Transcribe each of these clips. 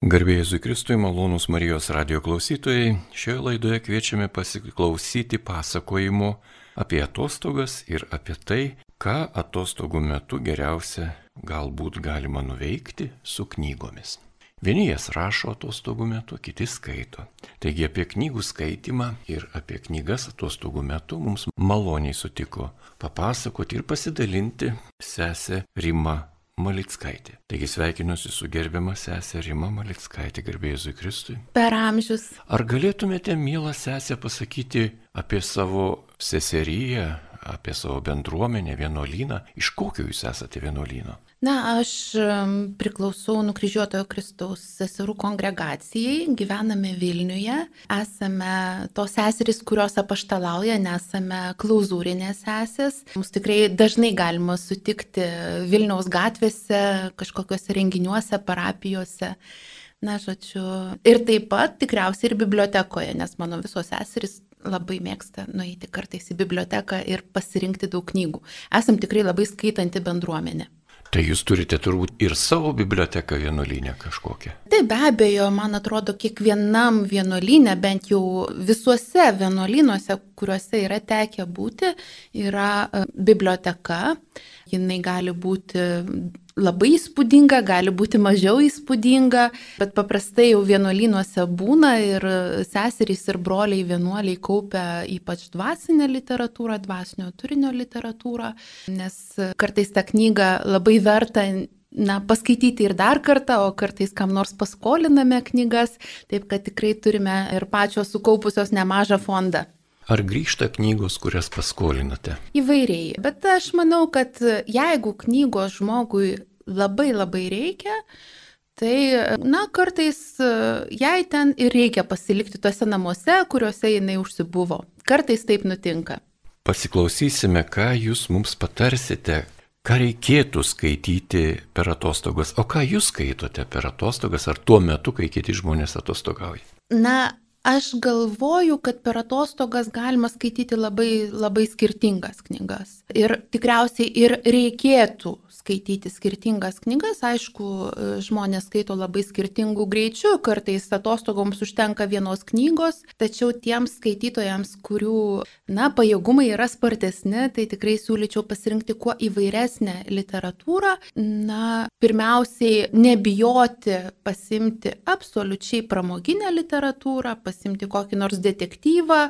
Garbėjai Zukristui, malonūs Marijos radio klausytojai, šioje laidoje kviečiame pasiklausyti pasakojimo apie atostogas ir apie tai, ką atostogų metu geriausia galbūt galima nuveikti su knygomis. Vieni jas rašo atostogų metu, kiti skaito. Taigi apie knygų skaitimą ir apie knygas atostogų metu mums maloniai sutiko papasakoti ir pasidalinti sesė Rima Malickaitė. Taigi sveikinuosi su gerbiama sesė Rima Malickaitė, garbėjai Kristui. Per amžius. Ar galėtumėte, mėla sesė, pasakyti apie savo seseriją, apie savo bendruomenę, vienuolyną? Iš kokio jūs esate vienuolyno? Na, aš priklausau nukryžiuotojo Kristaus seserų kongregacijai, gyvename Vilniuje, esame tos seserys, kurios apaštalauja, nesame klauzūrinės sesės. Mums tikrai dažnai galima sutikti Vilniaus gatvėse, kažkokiuose renginiuose, parapijose. Na, žodžiu. Ir taip pat tikriausiai ir bibliotekoje, nes mano visos seserys labai mėgsta nueiti kartais į biblioteką ir pasirinkti daug knygų. Esam tikrai labai skaitanti bendruomenė. Tai jūs turite turbūt ir savo biblioteką vienuolynę kažkokią. Tai be abejo, man atrodo, kiekvienam vienuolynė, bent jau visuose vienuolynuose, kuriuose yra tekę būti, yra e, biblioteka. Jinai gali būti labai įspūdinga, gali būti mažiau įspūdinga, bet paprastai jau vienuolynuose būna ir seserys ir broliai vienuoliai kaupia ypač dvasinę literatūrą, dvasinio turinio literatūrą, nes kartais tą knygą labai verta na, paskaityti ir dar kartą, o kartais kam nors paskoliname knygas, taip kad tikrai turime ir pačios sukaupusios nemažą fondą. Ar grįžta knygos, kurias paskolinate? Įvairiai, bet aš manau, kad jeigu knygos žmogui labai labai reikia, tai, na, kartais jai ten ir reikia pasilikti tuose namuose, kuriuose jinai užsibuvo. Kartais taip nutinka. Pasiklausysime, ką jūs mums patarsite, ką reikėtų skaityti per atostogas, o ką jūs skaitote per atostogas ar tuo metu, kai kiti žmonės atostogauja. Na, Aš galvoju, kad per atostogas galima skaityti labai, labai skirtingas knygas. Ir tikriausiai ir reikėtų skaityti skirtingas knygas. Aišku, žmonės skaito labai skirtingų greičių, kartais atostogoms užtenka vienos knygos, tačiau tiems skaitytojams, kurių, na, pajėgumai yra spartesni, tai tikrai siūlyčiau pasirinkti kuo įvairesnę literatūrą. Na, pirmiausiai, nebijoti pasimti absoliučiai pramoginę literatūrą, pasimti kokį nors detektyvą,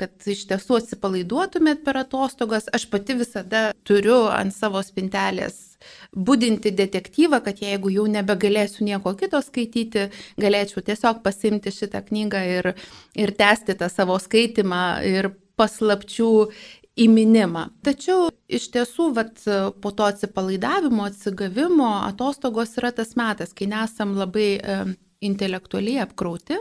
kad iš tiesų atsipalaiduotumėt per atostogas. Aš pati visada turiu ant savo spintelės būdinti detektyvą, kad jeigu jau nebegalėsiu nieko kito skaityti, galėčiau tiesiog pasimti šitą knygą ir, ir tęsti tą savo skaitimą ir paslapčių įminimą. Tačiau iš tiesų, vat, po to atsipalaidavimo, atsigavimo, atostogos yra tas metas, kai nesam labai e, intelektualiai apkrauti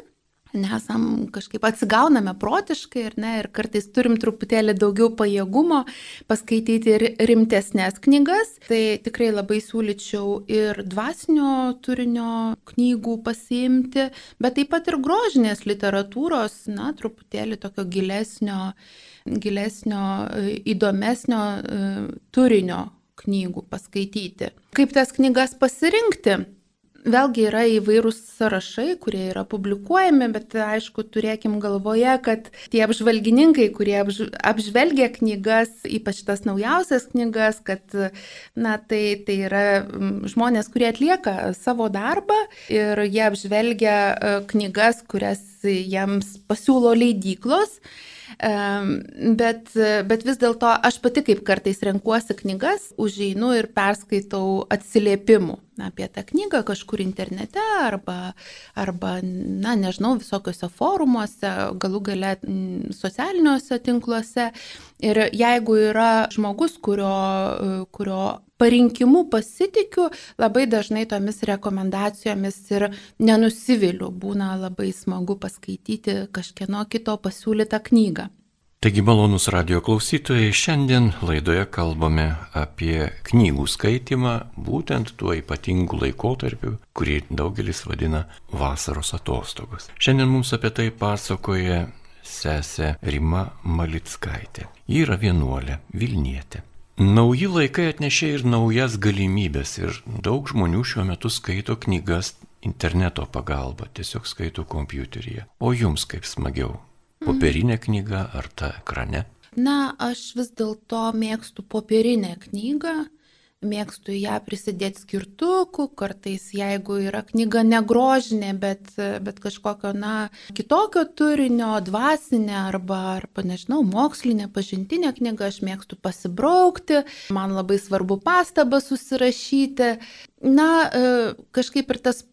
nesam kažkaip atsigauname protiškai ir, ne, ir kartais turim truputėlį daugiau pajėgumo paskaityti ir rimtesnės knygas. Tai tikrai labai siūlyčiau ir dvasinio turinio knygų pasiimti, bet taip pat ir grožinės literatūros, na, truputėlį tokio gilesnio, gilesnio įdomesnio e, turinio knygų paskaityti. Kaip tas knygas pasirinkti? Vėlgi yra įvairūs sąrašai, kurie yra publikuojami, bet aišku, turėkim galvoje, kad tie apžvalgininkai, kurie apž apžvelgia knygas, ypač tas naujausias knygas, kad na, tai, tai yra žmonės, kurie atlieka savo darbą ir jie apžvelgia e, knygas, kurias jiems pasiūlo leidyklos. Bet, bet vis dėlto aš pati kaip kartais renkuosi knygas, užeinu ir perskaitau atsiliepimų apie tą knygą kažkur internete arba, arba na, nežinau, visokiuose forumuose, galų gale socialiniuose tinkluose. Ir jeigu yra žmogus, kurio, kurio parinkimu pasitikiu, labai dažnai tomis rekomendacijomis ir nenusiviliu. Būna labai smagu paskaityti kažkieno kito pasiūlytą knygą. Taigi malonus radio klausytojai, šiandien laidoje kalbame apie knygų skaitimą būtent tuo ypatingu laikotarpiu, kurį daugelis vadina vasaros atostogos. Šiandien mums apie tai pasakoja sesė Rima Malickaitė. Ji yra vienuolė, Vilnietė. Nauji laikai atnešė ir naujas galimybės ir daug žmonių šiuo metu skaito knygas interneto pagalba, tiesiog skaito kompiuteryje. O jums kaip smagiau? Popierinė knyga ar ta ekrane? Na, aš vis dėlto mėgstu popierinę knygą, mėgstu ją prisidėti skirtukų, kartais jeigu yra knyga negrožinė, bet, bet kažkokio, na, kitokio turinio, dvasinė arba, arba, nežinau, mokslinė, pažintinė knyga, aš mėgstu pasibraukti, man labai svarbu pastabą susirašyti. Na, e, kažkaip ir tas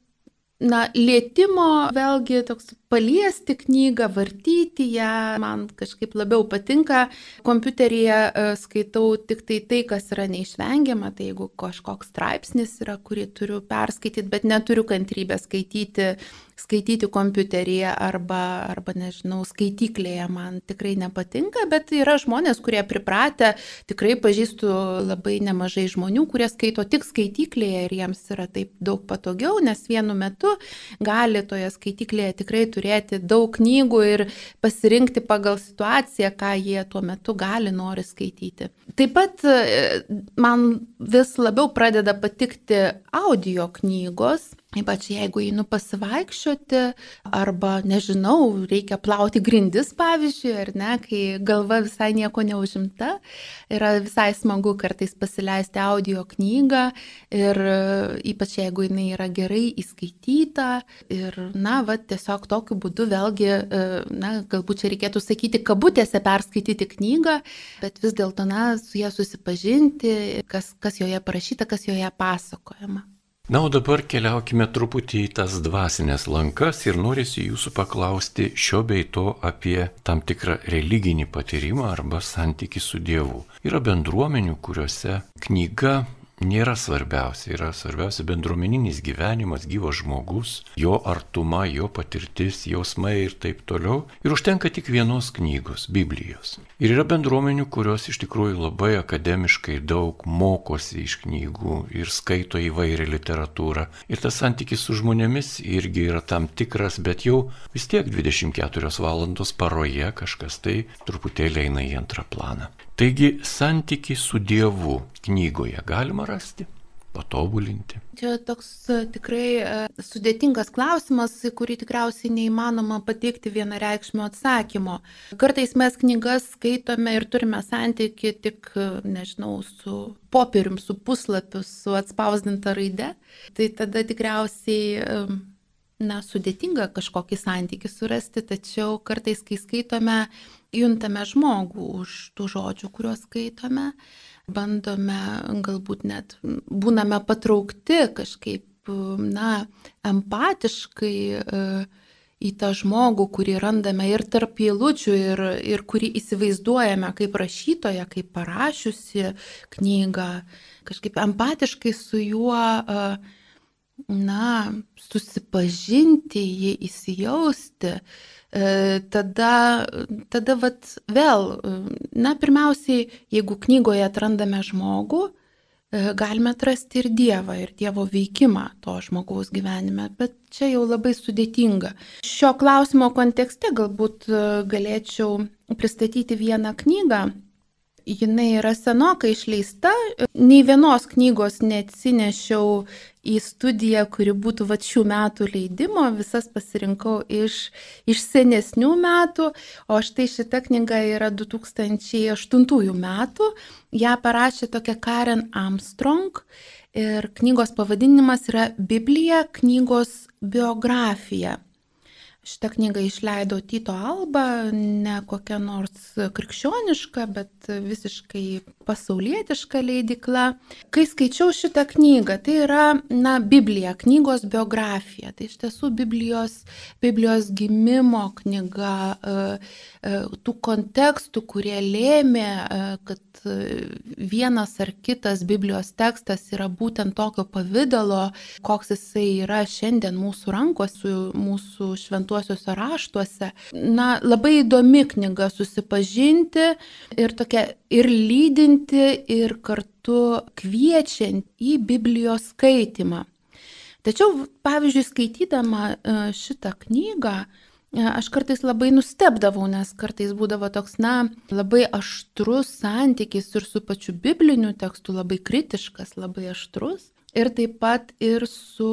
na, lėtimo, vėlgi toks paliesti knygą, vartyti ją, man kažkaip labiau patinka. Kompiuteryje e, skaitau tik tai tai, kas yra neišvengiama, tai jeigu kažkoks straipsnis yra, kurį turiu perskaityti, bet neturiu kantrybę skaityti skaityti kompiuteryje arba, arba, nežinau, skaityklėje man tikrai nepatinka, bet yra žmonės, kurie pripratę, tikrai pažįstu labai nemažai žmonių, kurie skaito tik skaityklėje ir jiems yra taip daug patogiau, nes vienu metu gali toje skaityklėje tikrai turėti daug knygų ir pasirinkti pagal situaciją, ką jie tuo metu gali, nori skaityti. Taip pat e, man vis labiau pradeda patikti audio knygos, Ypač jeigu einu pasivaikščioti arba, nežinau, reikia plauti grindis, pavyzdžiui, ar ne, kai galva visai nieko neužimta, yra visai smagu kartais pasileisti audio knygą ir ypač jeigu jinai yra gerai įskaityta ir, na, va, tiesiog tokiu būdu vėlgi, na, galbūt čia reikėtų sakyti, kabutėse perskaityti knygą, bet vis dėlto, na, su ją susipažinti, kas, kas joje parašyta, kas joje pasakojama. Na, o dabar keliaukime truputį į tas dvasinės lankas ir norisi jūsų paklausti šio bei to apie tam tikrą religinį patyrimą arba santyki su Dievu. Yra bendruomenių, kuriuose knyga nėra svarbiausia, yra svarbiausia bendruomeninis gyvenimas, gyvas žmogus, jo artuma, jo patirtis, jausmai ir taip toliau. Ir užtenka tik vienos knygos - Biblijos. Ir yra bendruomenių, kurios iš tikrųjų labai akademiškai daug mokosi iš knygų ir skaito įvairią literatūrą. Ir tas santykis su žmonėmis irgi yra tam tikras, bet jau vis tiek 24 valandos paroje kažkas tai truputėlį eina į antrą planą. Taigi santykiai su Dievu knygoje galima rasti, patobulinti. Čia toks e, tikrai e, sudėtingas klausimas, kurį tikriausiai neįmanoma pateikti vienareikšmio atsakymo. Kartais mes knygas skaitome ir turime santyki tik, e, nežinau, su popierium, su puslapiu, su atspausdinta raide. Tai tada tikriausiai na, sudėtinga kažkokį santykį surasti, tačiau kartais, kai skaitome, juntame žmogų už tų žodžių, kuriuos skaitome, bandome galbūt net būname patraukti kažkaip, na, empatiškai e, į tą žmogų, kurį randame ir tarp eilučių, ir, ir kurį įsivaizduojame kaip rašytoją, kaip parašiusi knygą, kažkaip empatiškai su juo uh, na, susipažinti, jį įsijausti, e, tada, tada vat, vėl, na, pirmiausiai, jeigu knygoje atrandame žmogų, e, galime atrasti ir Dievą, ir Dievo veikimą to žmogaus gyvenime, bet čia jau labai sudėtinga. Šio klausimo kontekste galbūt e, galėčiau pristatyti vieną knygą, jinai yra senokai išleista, nei vienos knygos neatsinešiau į studiją, kuri būtų va šių metų leidimo, visas pasirinkau iš, iš senesnių metų, o štai šita knyga yra 2008 metų, ją parašė tokia Karen Armstrong ir knygos pavadinimas yra Biblija, knygos biografija. Šitą knygą išleido Tito Alba, ne kokia nors krikščioniška, bet visiškai pasaulietiška leidikla. Kai skaičiau šitą knygą, tai yra, na, Biblija, knygos biografija. Tai iš tiesų Biblijos, Biblijos gimimo knyga, e, e, tų kontekstų, kurie lėmė, e, kad vienas ar kitas Biblijos tekstas yra būtent tokio pavydalo, koks jisai yra šiandien mūsų rankose, mūsų šventuosiuose raštuose. Na, labai įdomi knyga susipažinti ir tokia ir lydinti, ir kartu kviečiant į Biblijos skaitimą. Tačiau, pavyzdžiui, skaitydama e, šitą knygą, aš kartais labai nustebdavau, nes kartais būdavo toks, na, labai aštrus santykis ir su pačiu bibliniu tekstu, labai kritiškas, labai aštrus. Ir taip pat ir su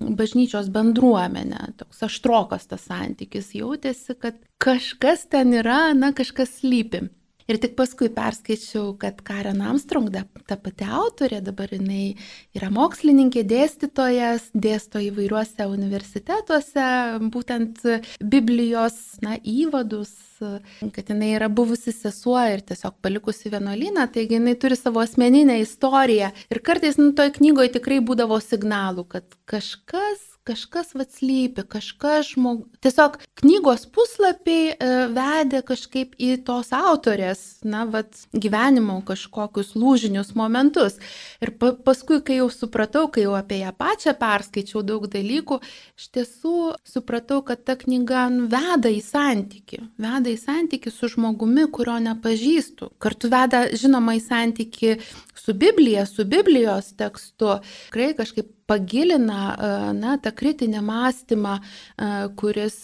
bažnyčios bendruomenė. Toks aštrokas tas santykis jautėsi, kad kažkas ten yra, na kažkas lypi. Ir tik paskui perskaičiau, kad Karen Armstrong, ta pati autorė, dabar jinai yra mokslininkė, dėstytojas, dėsto įvairiuose universitetuose, būtent Biblijos, na, įvadus, kad jinai yra buvusi sesuo ir tiesiog palikusi vienuolyną, taigi jinai turi savo asmeninę istoriją. Ir kartais, nu, toj knygoje tikrai būdavo signalų, kad kažkas kažkas vatslypi, kažkas žmog... Tiesiog knygos puslapiai e, vedė kažkaip į tos autorės, na, vat, gyvenimo kažkokius lūžinius momentus. Ir pa, paskui, kai jau supratau, kai jau apie ją pačią perskaičiau daug dalykų, iš tiesų supratau, kad ta knyga nu, veda į santyki, veda į santyki su žmogumi, kurio nepažįstu. Kartu veda, žinoma, į santyki su Biblija, su Biblijos tekstu. Tikrai kažkaip pagilina e, na, tą kritinį mąstymą, e, kuris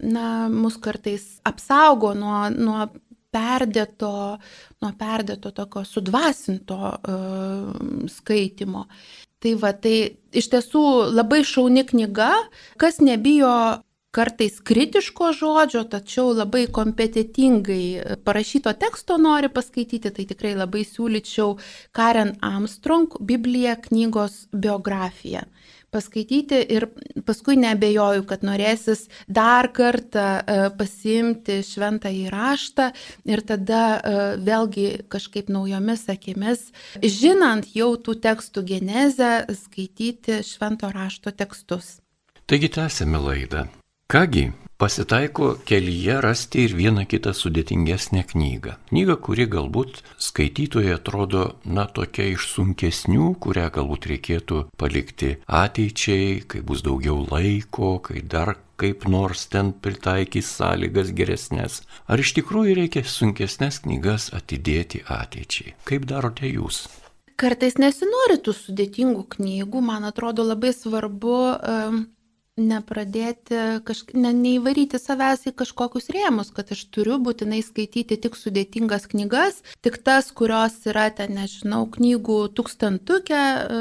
na, mus kartais apsaugo nuo, nuo perdėto, nuo perdėto tokio sudvasinto uh, skaitimo. Tai va, tai iš tiesų labai šauni knyga, kas nebijo kartais kritiško žodžio, tačiau labai kompetitingai parašyto teksto nori paskaityti, tai tikrai labai siūlyčiau Karen Armstrong Bibliją knygos biografiją paskaityti ir paskui nebejoju, kad norėsis dar kartą e, pasiimti šventą įraštą ir tada e, vėlgi kažkaip naujomis akimis, žinant jau tų tekstų genezę, skaityti švento rašto tekstus. Taigi tęsėme laidą. Kągi, pasitaiko kelyje rasti ir vieną kitą sudėtingesnę knygą. Knygą, kuri galbūt skaitytojai atrodo, na, tokia iš sunkesnių, kurią galbūt reikėtų palikti ateičiai, kai bus daugiau laiko, kai dar kaip nors ten pritaikys sąlygas geresnės. Ar iš tikrųjų reikia sunkesnės knygas atidėti ateičiai? Kaip darote jūs? Kartais nesinori tų sudėtingų knygų, man atrodo labai svarbu um, nepradėti, kažk... ne, neįvaryti savęs į kažkokius rėmus, kad aš turiu būtinai skaityti tik sudėtingas knygas, tik tas, kurios yra ten, nežinau, knygų tūkstantukė e,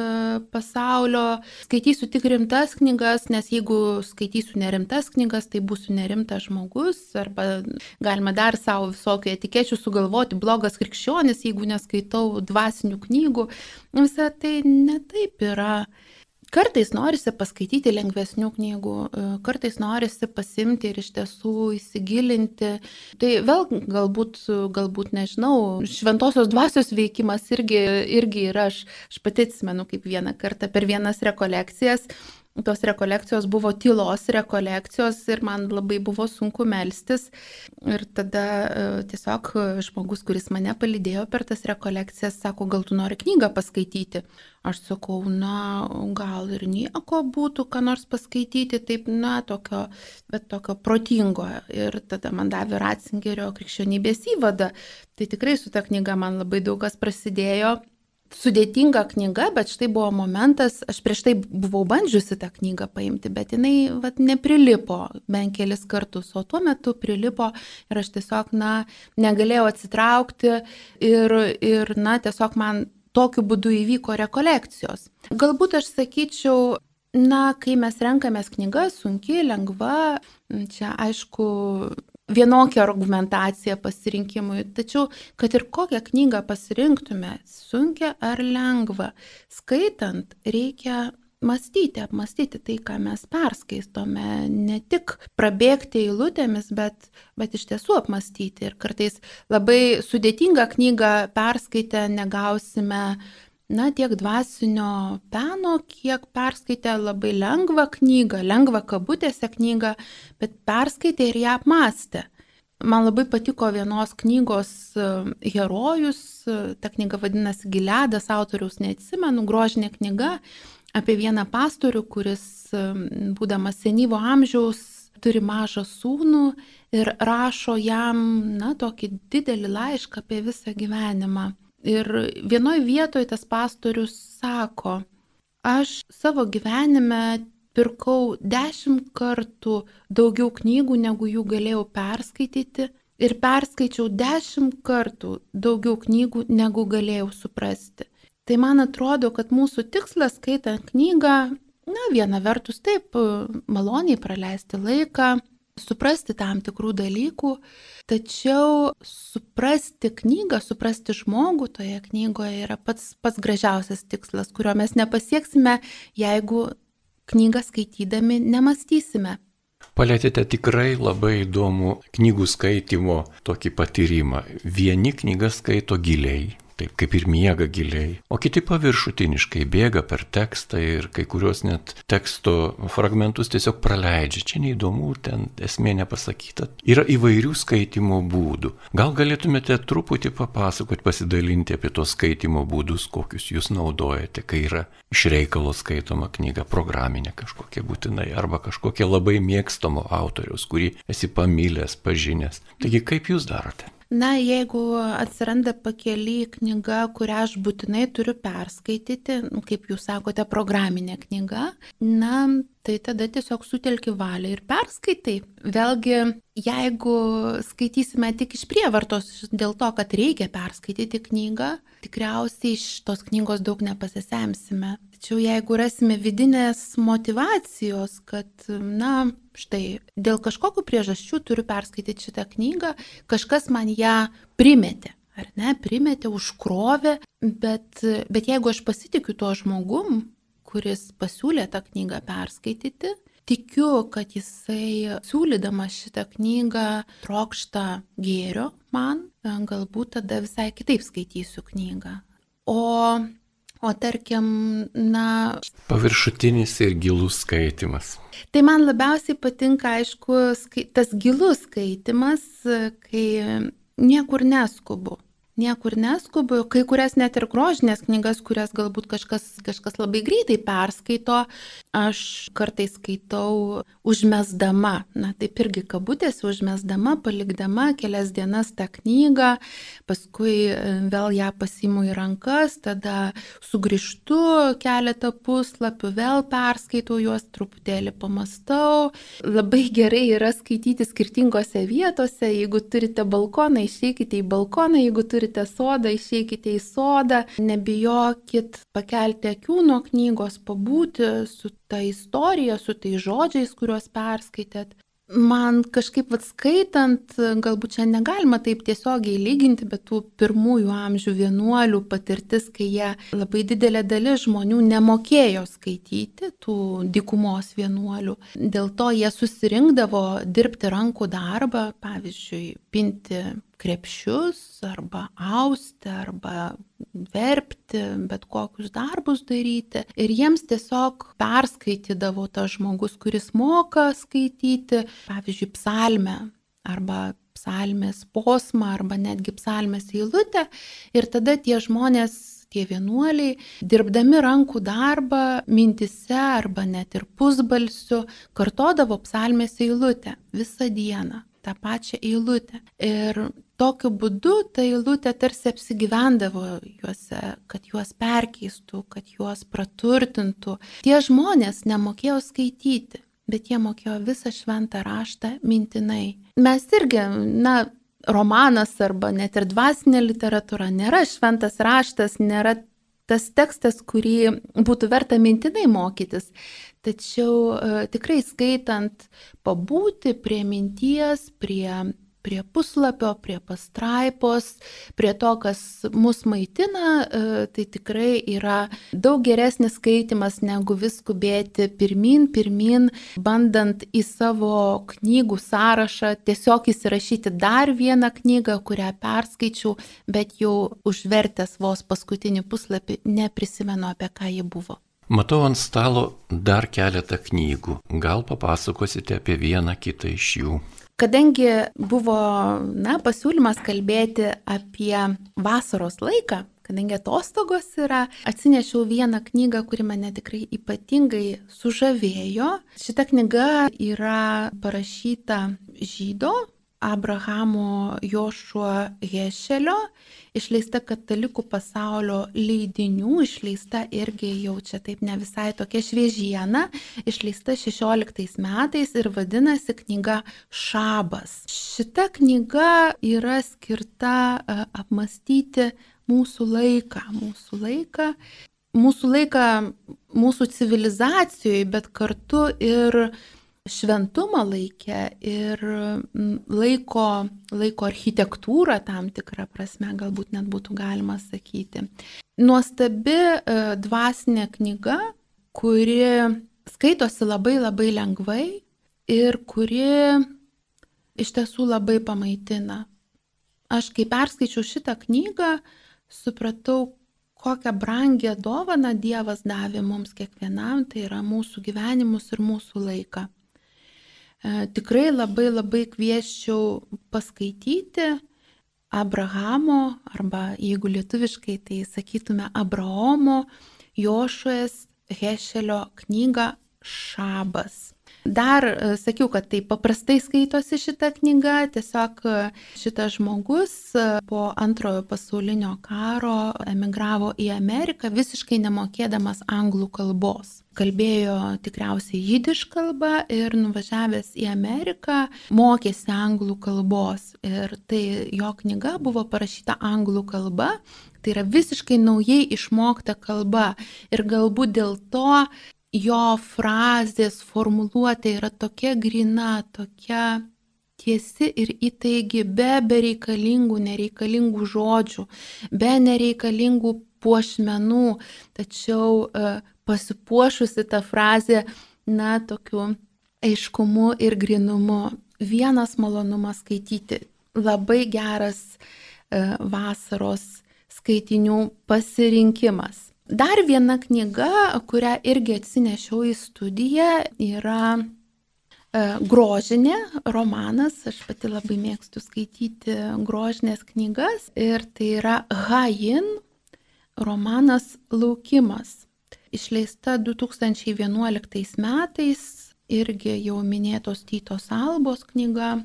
pasaulio, skaitysiu tik rimtas knygas, nes jeigu skaitysiu nerimtas knygas, tai būsiu nerimtas žmogus, arba galima dar savo visokių etikečių sugalvoti, blogas krikščionis, jeigu neskaitau dvasinių knygų, visą tai netaip yra. Kartais norisi paskaityti lengvesnių knygų, e, kartais norisi pasimti ir iš tiesų įsigilinti. Tai vėl galbūt, galbūt nežinau, šventosios dvasios veikimas irgi, irgi yra, aš, aš pati atsimenu kaip vieną kartą per vienas rekolekcijas tos rekolekcijos buvo tylos rekolekcijos ir man labai buvo sunku melstis. Ir tada e, tiesiog žmogus, kuris mane palydėjo per tas rekolekcijas, sako, gal tu nori knygą paskaityti. Aš sakau, na, gal ir nieko būtų, ką nors paskaityti, taip, na, tokio, bet tokio protingo. Ir tada man davė Ratzingerio krikščionybės įvadą. Tai tikrai su ta knyga man labai daug kas prasidėjo sudėtinga knyga, bet štai buvo momentas, aš prieš tai buvau bandžiusi tą knygą paimti, bet jinai vat, neprilipo bent kelis kartus, o tuo metu prilipo ir aš tiesiog, na, negalėjau atsitraukti ir, ir na, tiesiog man tokiu būdu įvyko rekolekcijos. Galbūt aš sakyčiau, na, kai mes renkamės knygas, sunki, lengva, čia aišku, vienokią argumentaciją pasirinkimui. Tačiau, kad ir kokią knygą pasirinktume, sunkia ar lengva, skaitant reikia mąstyti, apmastyti tai, ką mes perskaistome, ne tik prabėgti eilutėmis, bet, bet iš tiesų apmastyti. Ir kartais labai sudėtingą knygą perskaitę negausime na, tiek dvasinio peno, kiek perskaitė labai lengvą knygą, lengvą kabutėse knygą, bet perskaitė ir ją apmastė. Man labai patiko vienos knygos e, herojus, ta knyga vadinasi Giledas, autoriaus neatsimenu, grožinė knyga apie vieną pastorių, kuris, e, būdamas senyvo amžiaus, turi mažą sūnų ir rašo jam, na, tokį didelį laišką apie visą gyvenimą. Ir vienoj vietoje tas pastorius sako, aš savo gyvenime pirkau dešimt kartų daugiau knygų, negu jų galėjau perskaityti. Ir perskaičiau dešimt kartų daugiau knygų, negu galėjau suprasti. Tai man atrodo, kad mūsų tikslas skaitant knygą, na, viena vertus taip, maloniai praleisti laiką, suprasti tam tikrų dalykų, tačiau suprasti knygą, suprasti žmogų toje knygoje yra pats, pats gražiausias tikslas, kurio mes nepasieksime, jeigu knygą skaitydami nemastysime. Palėtėte tikrai labai įdomų knygų skaitimo tokį patyrimą. Vieni knygą skaito giliai, taip kaip ir miega giliai, o kiti paviršutiniškai bėga per tekstą ir kai kurios net teksto fragmentus tiesiog praleidžia. Čia neįdomu, ten esmė nepasakyta. Yra įvairių skaitimo būdų. Gal galėtumėte truputį papasakoti, pasidalinti apie tos skaitimo būdus, kokius jūs naudojate, kai yra iš reikalo skaitoma knyga, programinė kažkokia būtinai, arba kažkokia labai mėgstamo autoriaus, kurį esi pamylęs, pažinęs. Taigi kaip jūs darote? Na, jeigu atsiranda pakeli knyga, kurią aš būtinai turiu perskaityti, nu, kaip jūs sakote, programinė knyga, na, tai tada tiesiog sutelki valią ir perskaitai. Vėlgi, jeigu skaitysime tik iš prievartos dėl to, kad reikia perskaityti knygą, tikriausiai iš tos knygos daug nepasisemsime. Tačiau jeigu rasime vidinės motivacijos, kad, na, štai dėl kažkokių priežasčių turiu perskaityti šitą knygą, kažkas man ją primetė, ar ne, primetė, užkrovė, bet, bet jeigu aš pasitikiu tuo žmogum, kuris pasiūlė tą knygą perskaityti, tikiu, kad jisai siūlydamas šitą knygą trokšta gėrio man, galbūt tada visai kitaip skaitysiu knygą. O O tarkim, na. Paviršutinis ir gilus skaitimas. Tai man labiausiai patinka, aišku, tas gilus skaitimas, kai niekur neskubu niekur neskubu, kai kurias net ir grožinės knygas, kurias galbūt kažkas, kažkas labai greitai perskaito, aš kartais skaitau užmesdama, na taip irgi kabutėse užmesdama, palikdama kelias dienas tą knygą, paskui e, vėl ją pasimu į rankas, tada sugrįžtu keletą puslapių, vėl perskaitau juos, truputėlį pamastau. Labai gerai yra skaityti skirtingose vietose, jeigu turite balkoną, išeikite į balkoną, jeigu turite turite sodą, išeikite į sodą, nebijokit pakelti akių nuo knygos, pabūti su ta istorija, su tai žodžiais, kuriuos perskaitėt. Man kažkaip atskaitant, galbūt čia negalima taip tiesiogiai lyginti, bet tų pirmųjų amžių vienuolių patirtis, kai jie labai didelė dalis žmonių nemokėjo skaityti, tų dikumos vienuolių. Dėl to jie susirinkdavo dirbti rankų darbą, pavyzdžiui, pinti krepšius arba austi arba verpti, bet kokius darbus daryti. Ir jiems tiesiog perskaitydavo tas žmogus, kuris moka skaityti, pavyzdžiui, psalmę arba psalmės posmą arba netgi psalmės eilutę. Ir tada tie žmonės tie vienuoliai, dirbdami rankų darbą, mintise arba net ir pusbalsiu, kartodavo psalmės eilutę visą dieną tą pačią eilutę. Ir tokiu būdu ta eilutė tarsi apsigyvendavo juose, kad juos perkeistų, kad juos praturtintų. Tie žmonės nemokėjo skaityti, bet jie mokėjo visą šventą raštą mintinai. Mes irgi, na, romanas arba net ir dvasinė literatūra nėra šventas raštas, nėra tas tekstas, kurį būtų verta mintinai mokytis. Tačiau e, tikrai skaitant, pabūti prie minties, prie prie puslapio, prie pastraipos, prie to, kas mus maitina, e, tai tikrai yra daug geresnis skaitimas negu vis skubėti pirmin, pirmin, bandant į savo knygų sąrašą tiesiog įsirašyti dar vieną knygą, kurią perskaičiau, bet jau užvertęs vos paskutinį puslapį neprisimenu, apie ką ji buvo. Matau ant stalo dar keletą knygų. Gal papasakosite apie vieną kitą iš jų? Kadangi buvo na, pasiūlymas kalbėti apie vasaros laiką, kadangi atostogos yra, atsinešiau vieną knygą, kuri mane tikrai ypatingai sužavėjo. Šita knyga yra parašyta žydo Abrahamo Jošuo Hešelio išleista katalikų pasaulio leidinių, išleista irgi jau čia taip ne visai tokia šviežiena, išleista 16 metais ir vadinasi knyga Šabas. Šita knyga yra skirta e, apmastyti mūsų laiką, mūsų laiką, mūsų laiką mūsų civilizacijoje, bet kartu ir šventumą laikę ir laiko, laiko architektūrą tam tikrą prasme, galbūt net būtų galima sakyti. Nuostabi e, dvasinė knyga, kuri skaitosi labai labai lengvai ir kuri iš tiesų labai pamaitina. Aš kai perskaičiau šitą knygą, supratau, kokią brangę dovaną Dievas davė mums kiekvienam, tai yra mūsų gyvenimus ir mūsų laiką. E, tikrai labai labai kvieščiau paskaityti Abrahamo arba jeigu lietuviškai tai sakytume Abraomo Jošuės Hešelio knygą Šabas. Dar e, sakiau, kad tai paprastai skaitosi šita knyga, tiesiog e, šitas žmogus e, po antrojo pasaulinio karo emigravo į Ameriką visiškai nemokėdamas anglų kalbos. Kalbėjo tikriausiai jidiš kalba ir nuvažiavęs į Ameriką mokėsi anglų kalbos. Ir tai jo knyga buvo parašyta anglų kalba, Tai yra visiškai naujai išmokta kalba ir galbūt dėl to jo frazės formuluotė yra tokia grina, tokia tiesi ir įtaigi, be bereikalingų, nereikalingų žodžių, be nereikalingų puošmenų, tačiau e, pasipuošusi tą frazę, na, tokiu aiškumu ir grinumu. Vienas malonumas skaityti, labai geras e, vasaros skaitinių pasirinkimas. Dar viena knyga, kurią irgi atsinešiau į studiją, yra e, grožinė romanas. Aš pati labai mėgstu skaityti grožinės knygas. Ir tai yra Hain romanas Laukimas. Išleista 2011 metais, irgi jau minėtos Tytos Albos knyga.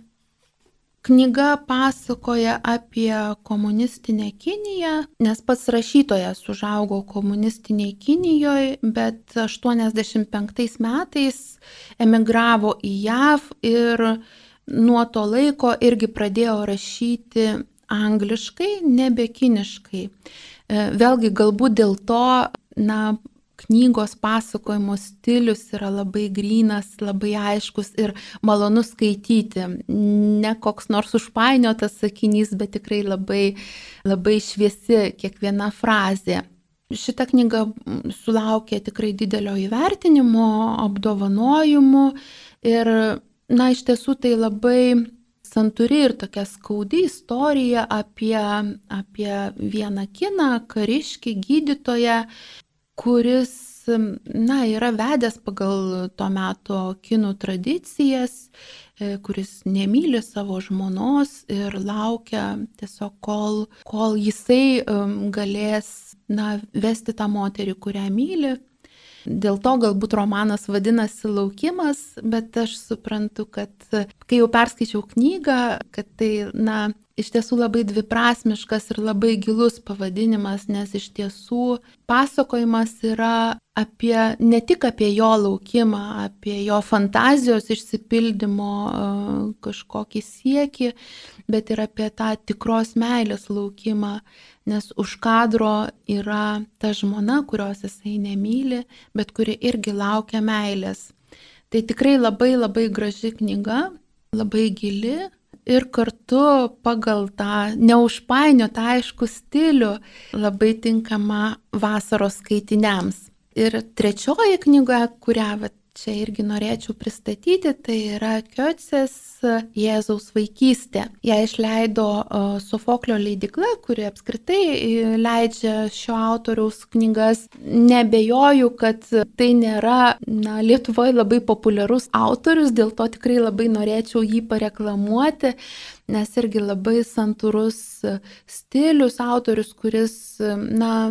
Knyga pasakoja apie komunistinę Kiniją, nes pats rašytojas užaugo komunistiniai Kinijoje, bet 85 metais emigravo į JAV ir nuo to laiko irgi pradėjo rašyti angliškai, nebe kiniškai. E, vėlgi galbūt dėl to, na, knygos pasakojimo stilius yra labai grynas, labai aiškus ir malonus skaityti. Ne koks nors užpainiotas sakinys, bet tikrai labai, labai šviesi kiekviena frazė. Šita knyga sulaukė tikrai didelio įvertinimo, apdovanojimų ir, na, iš tiesų tai labai santuri ir tokia skaudi istorija apie, apie vieną kiną, kariškį, gydytoją, kuris na, yra vedęs pagal to meto kinų tradicijas, e, kuris nemyli savo žmonos ir laukia tiesiog, kol, kol jisai galės na, vesti tą moterį, kurią myli. Dėl to galbūt romanas vadinasi Laukimas, bet aš suprantu, kad kai jau perskaičiau knygą, kad tai, na, iš tiesų labai dviprasmiškas ir labai gilus pavadinimas, nes iš tiesų pasakojimas yra apie, ne tik apie jo laukimą, apie jo fantazijos išsipildymo kažkokį siekį, bet ir apie tą tikros meilės laukimą, nes už kadro yra ta žmona, kurios jisai nemyli, bet kuri irgi laukia meilės. Tai tikrai labai labai graži knyga, labai gili, ir kartu pagal tą neužpainiotą aišku stilių labai tinkama vasaros skaitiniams. Ir trečioji knyga, kurią vat, čia irgi norėčiau pristatyti, tai yra Kiotsės Jėzaus vaikystė. Ja išleido Sofoklio leidikla, kuri apskritai e, leidžia šio autoriaus knygas. Nebejoju, kad tai nėra na, Lietuvoje labai populiarus autorius, dėl to tikrai labai norėčiau jį pareklamuoti nes irgi labai santūrus stilius, autorius, kuris, na,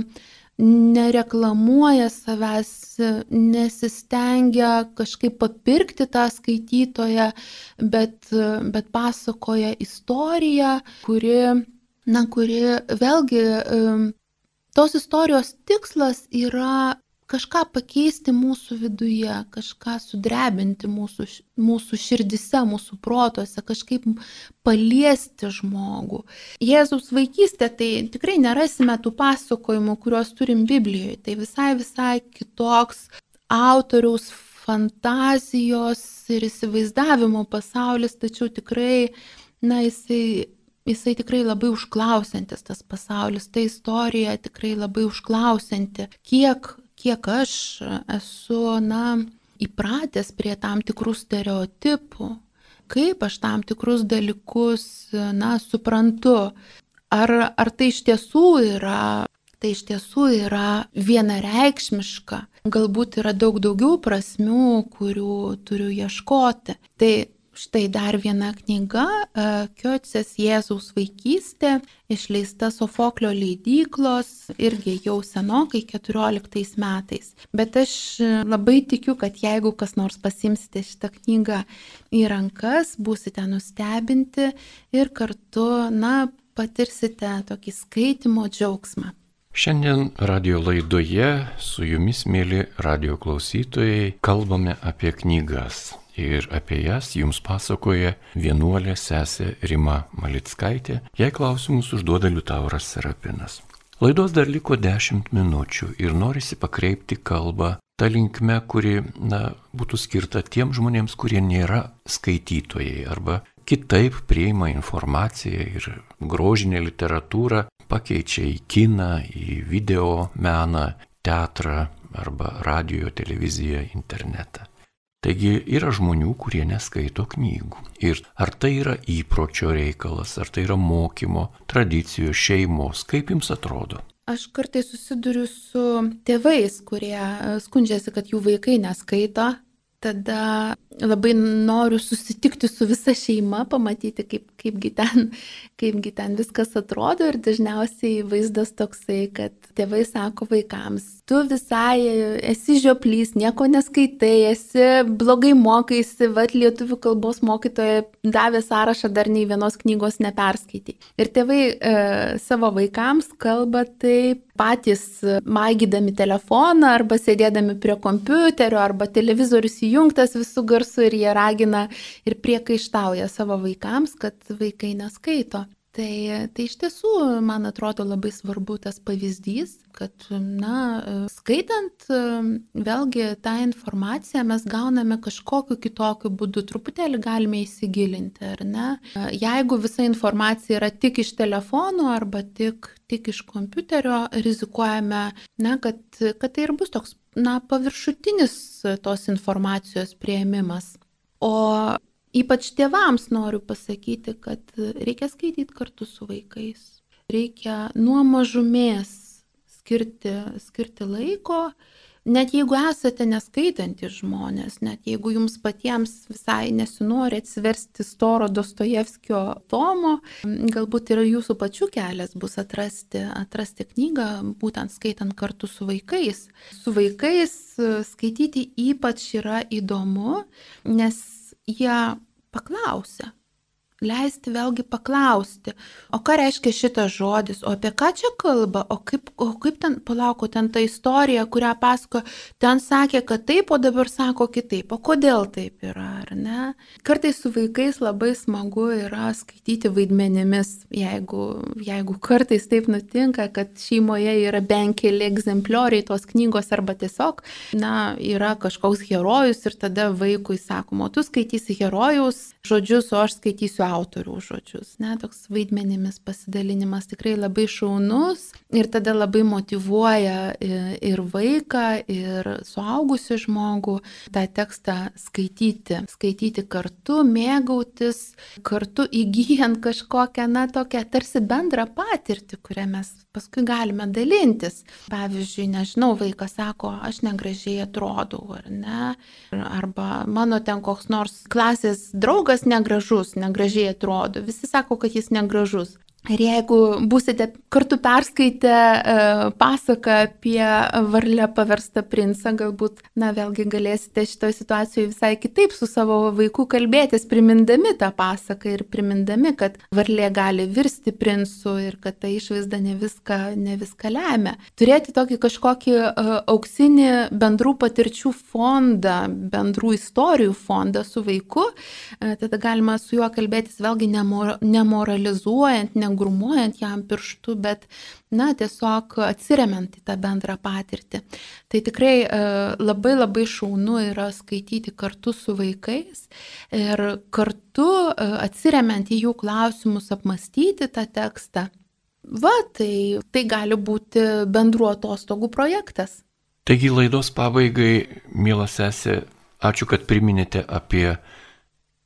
nereklamuoja savęs, nesistengia kažkaip papirkti tą skaitytoją, bet, bet pasakoja istoriją, kuri, na, kuri vėlgi tos istorijos tikslas yra kažką pakeisti mūsų viduje, kažką sudrebinti mūsų, mūsų širdise, mūsų protuose, kažkaip paliesti žmogų. Jėzus vaikystė, tai tikrai nerasime tų pasakojimų, kuriuos turim Biblijoje. Tai visai, visai kitoks autoriaus fantazijos ir įsivaizdavimo pasaulis, tačiau tikrai, na, jisai jisai tikrai labai užklausantis tas pasaulis, ta istorija tikrai labai užklausanti, kiek kiek aš esu, na, įpratęs prie tam tikrų stereotipų, kaip aš tam tikrus dalykus, na, suprantu. Ar, ar tai iš tiesų yra, tai iš tiesų yra vienareikšmiška, galbūt yra daug daugiau prasmių, kurių turiu ieškoti. Tai Štai dar viena knyga e, Kiotsės Jėzaus vaikystė, išleista Sofoklio leidyklos, irgi jau senokai 14 metais. Bet aš labai tikiu, kad jeigu kas nors pasimsite šitą knygą į rankas, būsite nustebinti ir kartu, na, patirsite tokį skaitimo džiaugsmą. Šiandien radio laidoje su jumis, mėly radio klausytojai, kalbame apie knygas ir apie jas jums pasakoja vienuolė sesė Rima Malickaitė. Jei klausimus užduoda Liutauras Serapinas. Laidos dar liko 10 minučių ir norisi pakreipti kalbą tą linkmę, kuri na, būtų skirta tiem žmonėms, kurie nėra skaitytojai arba kitaip prieima informaciją ir grožinę literatūrą pakeičia į kiną, į video meną, teatrą arba radio, televiziją, internetą. Taigi yra žmonių, kurie neskaito knygų. Ir ar tai yra įpročio reikalas, ar tai yra mokymo, tradicijos, šeimos, kaip jums atrodo? Aš kartai susiduriu su tėvais, kurie skundžiasi, kad jų vaikai neskaito tada labai noriu susitikti su visa šeima, pamatyti, kaip, kaipgi, ten, kaipgi ten viskas atrodo ir dažniausiai vaizdas toksai, kad tėvai sako vaikams, tu visai esi žioplys, nieko neskaitai, esi blogai mokaisi, vad lietuvių kalbos mokytoja davė sąrašą, dar nei vienos knygos neperskaitai. Ir tėvai e, savo vaikams kalba taip patys maigydami telefoną arba sėdėdami prie kompiuterio arba televizorius įjungtas visų garsų ir jie ragina ir priekaištauja savo vaikams, kad vaikai neskaito. Tai, tai iš tiesų, man atrodo, labai svarbu tas pavyzdys, kad, na, skaitant vėlgi tą informaciją mes gauname kažkokiu kitokiu būdu, truputėlį galime įsigilinti, ar ne? Jeigu visa informacija yra tik iš telefono arba tik, tik iš kompiuterio, rizikuojame, na, kad, kad tai ir bus toks, na, paviršutinis tos informacijos prieimimas. O Ypač tėvams noriu pasakyti, kad reikia skaityti kartu su vaikais. Reikia nuo mažumės skirti, skirti laiko, net jeigu esate neskaitantis žmonės, net jeigu jums patiems visai nesinori atsiversti storo Dostojevskio tomo, galbūt ir jūsų pačių kelias bus atrasti, atrasti knygą, būtent skaitant kartu su vaikais. Su vaikais skaityti ypač yra įdomu, nes jie paklausia. Leisti vėlgi paklausti, o ką reiškia šitas žodis, o apie ką čia kalba, o kaip, o kaip ten, palauko, ten ta istorija, kurią pasako, ten sakė, kad taip, o dabar sako kitaip, o kodėl taip yra, ar ne? Kartais su vaikais labai smagu yra skaityti vaidmenimis, jeigu, jeigu kartais taip nutinka, kad šeimoje yra bent keli egzemplioriai tos knygos arba tiesiog, na, yra kažkoks herojus ir tada vaikui sakoma, tu skaitysi herojaus žodžius, o aš skaitysiu autorių žodžius. Ne, toks vaidmenimis pasidalinimas tikrai labai šaunus ir tada labai motivuoja ir vaiką, ir suaugusi žmogų tą tekstą skaityti. Skaityti kartu, mėgautis, kartu įgyjant kažkokią, na, tokią tarsi bendrą patirtį, kurią mes paskui galime dalintis. Pavyzdžiui, nežinau, vaikas sako, aš negražiai atrodau, ar ne? Arba mano ten koks nors klasės draugas negražus, negražiai atrodo. Visi sako, kad jis negražus. Ir jeigu būsite kartu perskaitę e, pasaką apie varlę paverstą princą, galbūt, na, vėlgi galėsite šitoje situacijoje visai kitaip su savo vaiku kalbėtis, primindami tą pasaką ir primindami, kad varlė gali virsti princu ir kad ta išvaizda ne viską, ne viską lemia. Turėti tokį kažkokį uh, auksinį bendrų patirčių fondą, bendrų istorijų fondą su vaiku, uh, tada galima su juo kalbėtis vėlgi nemor nemoralizuojant, ne grumuojant jam pirštu, bet, na, tiesiog atsiriamant į tą bendrą patirtį. Tai tikrai e, labai labai šaunu yra skaityti kartu su vaikais ir kartu e, atsiriamant į jų klausimus, apmastyti tą tekstą. Va, tai, tai gali būti bendruo atostogų projektas. Taigi laidos pabaigai, mielas sesė, ačiū, kad priminėte apie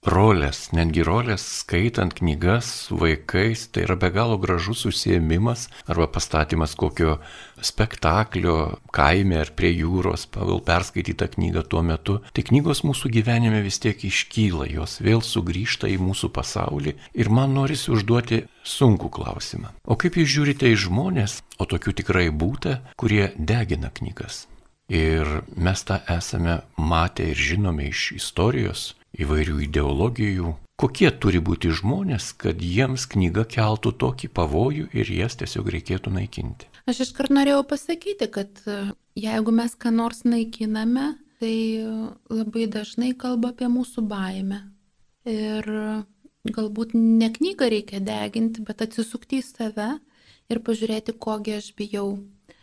rolės, netgi rolės skaitant knygas su vaikais, tai yra be galo gražus užsiemimas arba pastatymas kokio spektaklio kaime ar prie jūros pagal perskaitytą knygą tuo metu. Tai knygos mūsų gyvenime vis tiek iškyla, jos vėl sugrįžta į mūsų pasaulį ir man norisi užduoti sunkų klausimą. O kaip jūs žiūrite į žmonės, o tokių tikrai būta, kurie degina knygas? Ir mes tą esame matę ir žinome iš istorijos, įvairių ideologijų, kokie turi būti žmonės, kad jiems knyga keltų tokį pavojų ir jas tiesiog reikėtų naikinti. Aš iškart norėjau pasakyti, kad e, jeigu mes ką nors naikiname, tai e, labai dažnai kalba apie mūsų baimę. Ir e, galbūt ne knygą reikia deginti, bet atsisukti į save ir pažiūrėti, kogi aš bijau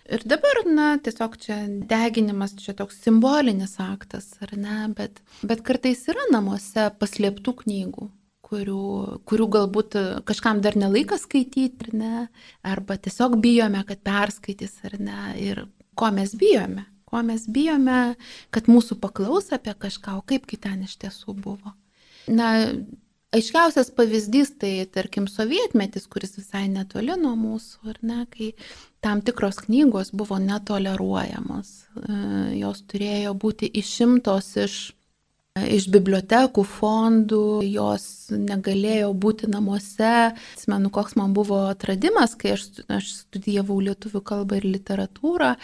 Ir dabar, na, tiesiog čia deginimas, čia toks simbolinis aktas, ar ne, bet, bet kartais yra namuose paslėptų knygų, kurių, kurių galbūt kažkam dar nelaikas skaityti, ar ne, arba tiesiog bijome, kad perskaitys, ar ne, ir ko mes bijome, ko mes bijome, kad mūsų paklaus apie kažką, o kaipgi ten iš tiesų buvo. Na, Aiškiausias pavyzdys tai, tarkim, sovietmetis, kuris visai netoli nuo mūsų, ar ne, kai tam tikros knygos buvo netoleruojamos, e, jos turėjo būti išimtos iš iš bibliotekų, fondų, jos negalėjo būti namuose. Atsimenu, koks man buvo atradimas, kai aš, aš studijavau lietuvių kalbą ir literatūrą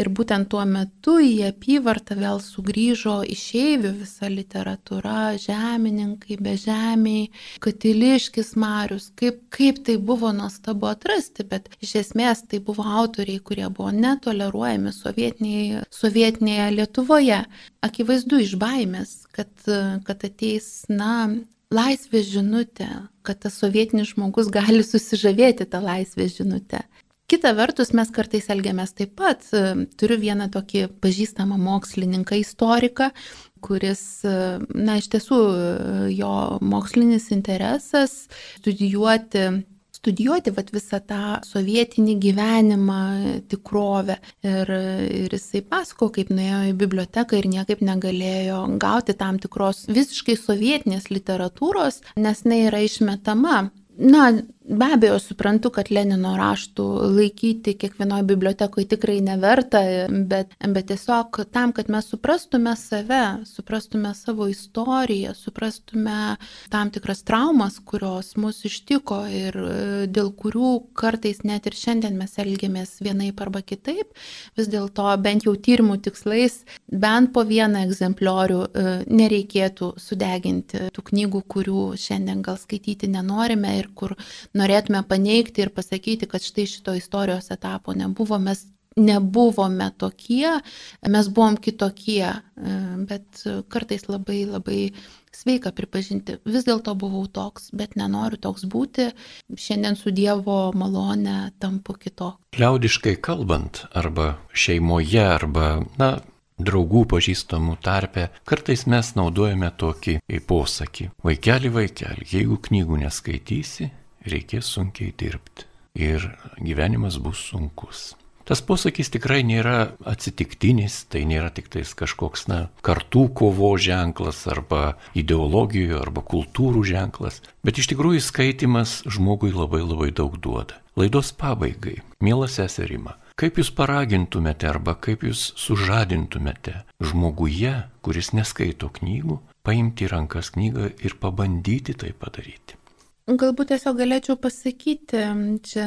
ir būtent tuo metu į apyvartą vėl sugrįžo išeivių visa literatūra, žemininkai, bežemiai, katiliškis Marius, kaip, kaip tai buvo nuostabu atrasti, bet iš esmės tai buvo autoriai, kurie buvo netoleruojami sovietinėje, sovietinėje Lietuvoje. Akivaizdu iš baimės, kad, kad ateis, na, laisvės žinutė, kad tas sovietinis žmogus gali susižavėti tą laisvės žinutę. Kita vertus, mes kartais elgiamės taip pat. Turiu vieną tokį pažįstamą mokslininką, istoriką, kuris, na, iš tiesų, jo mokslinis interesas studijuoti studijuoti vat, visą tą sovietinį gyvenimą, tikrovę. Ir, ir jisai pasako, kaip nuėjo į biblioteką ir niekaip negalėjo gauti tam tikros visiškai sovietinės literatūros, nes jinai yra išmetama. Na, Be abejo, suprantu, kad Lenino raštų laikyti kiekvienoje bibliotekoje tikrai neverta, bet, bet tiesiog tam, kad mes suprastume save, suprastume savo istoriją, suprastume tam tikras traumas, kurios mus ištiko ir e, dėl kurių kartais net ir šiandien mes elgiamės vienaip arba kitaip, vis dėlto bent jau tyrimų tikslais bent po vieną egzempliorių e, nereikėtų sudeginti tų knygų, kurių šiandien gal skaityti nenorime ir kur norėtume paneigti ir pasakyti, kad štai šito istorijos etapo nebuvo, mes nebuvome tokie, mes buvom kitokie, bet kartais labai labai sveika pripažinti, vis dėlto buvau toks, bet nenoriu toks būti, šiandien su Dievo malone tampu kitoks. Liaudiškai kalbant, arba šeimoje, arba, na, draugų pažįstamų tarpe, kartais mes naudojame tokį posakį. Vaikeli, vaikeli, jeigu knygų neskaitysi, reikės sunkiai dirbti ir gyvenimas bus sunkus. Tas posakis tikrai nėra atsitiktinis, tai nėra tik tais kažkoks, na, kartų kovo ženklas arba ideologijų arba kultūrų ženklas, bet iš tikrųjų skaitimas žmogui labai labai daug duoda. Laidos pabaigai, mielas seserima, kaip jūs paragintumėte arba kaip jūs sužadintumėte žmoguje, kuris neskaito knygų, paimti rankas knygą ir pabandyti tai padaryti? Galbūt tiesiog galėčiau pasakyti, čia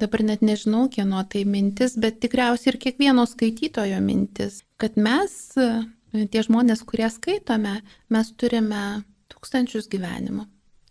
dabar net nežinau, kieno tai mintis, bet tikriausiai ir kiekvieno skaitytojo mintis, kad mes, tie žmonės, kurie skaitome, mes turime tūkstančius gyvenimų,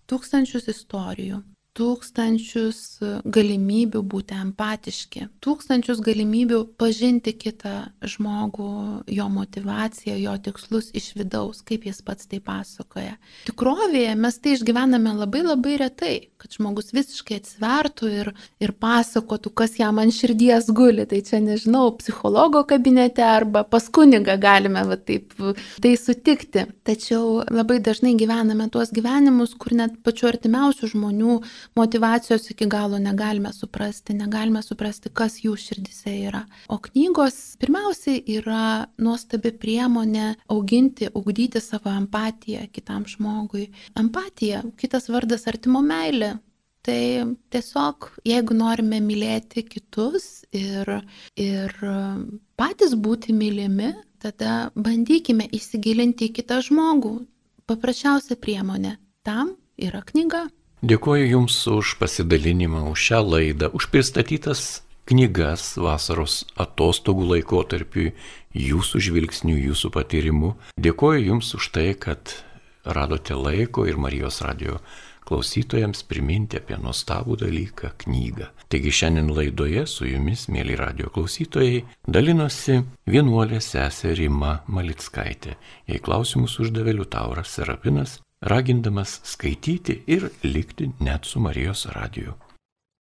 tūkstančius istorijų, tūkstančius galimybių būti empatiški, tūkstančius galimybių pažinti kitą žmogų, jo motivaciją, jo tikslus iš vidaus, kaip jis pats tai pasakoja. Tikrovėje mes tai išgyvename labai labai retai, kad žmogus visiškai atsvertų ir, ir pasakotų, kas jam ant širdies guli. Tai čia nežinau, psichologo kabinete arba pas kunigą galime va, taip tai sutikti. Tačiau labai dažnai gyvename tuos gyvenimus, kur net pačiu artimiausių žmonių motivacijos iki galo negalime suprasti, negalime suprasti, kas jų širdise yra. O knygos pirmiausiai yra nuostabi priemonė auginti, ugdyti savo empatiją kitam žmogui. Empatija, kitas vardas artimo meilė. Tai tiesiog, jeigu norime mylėti kitus ir, ir patys būti mylimi, tada bandykime įsigilinti į kitą žmogų. Paprasčiausia priemonė tam yra knyga. Dėkuoju Jums už pasidalinimą, už šią laidą, už pristatytas knygas vasaros atostogų laikotarpiui, Jūsų žvilgsnių, Jūsų patyrimų. Dėkuoju Jums už tai, kad radote laiko ir Marijos radio klausytojams priminti apie nuostabų dalyką - knygą. Taigi šiandien laidoje su jumis, mėly radio klausytojai, dalinosi vienuolė sesė Rima Malickaitė. Jei klausimus uždavė Liutauras Serapinas, ragindamas skaityti ir likti net su Marijos radiju.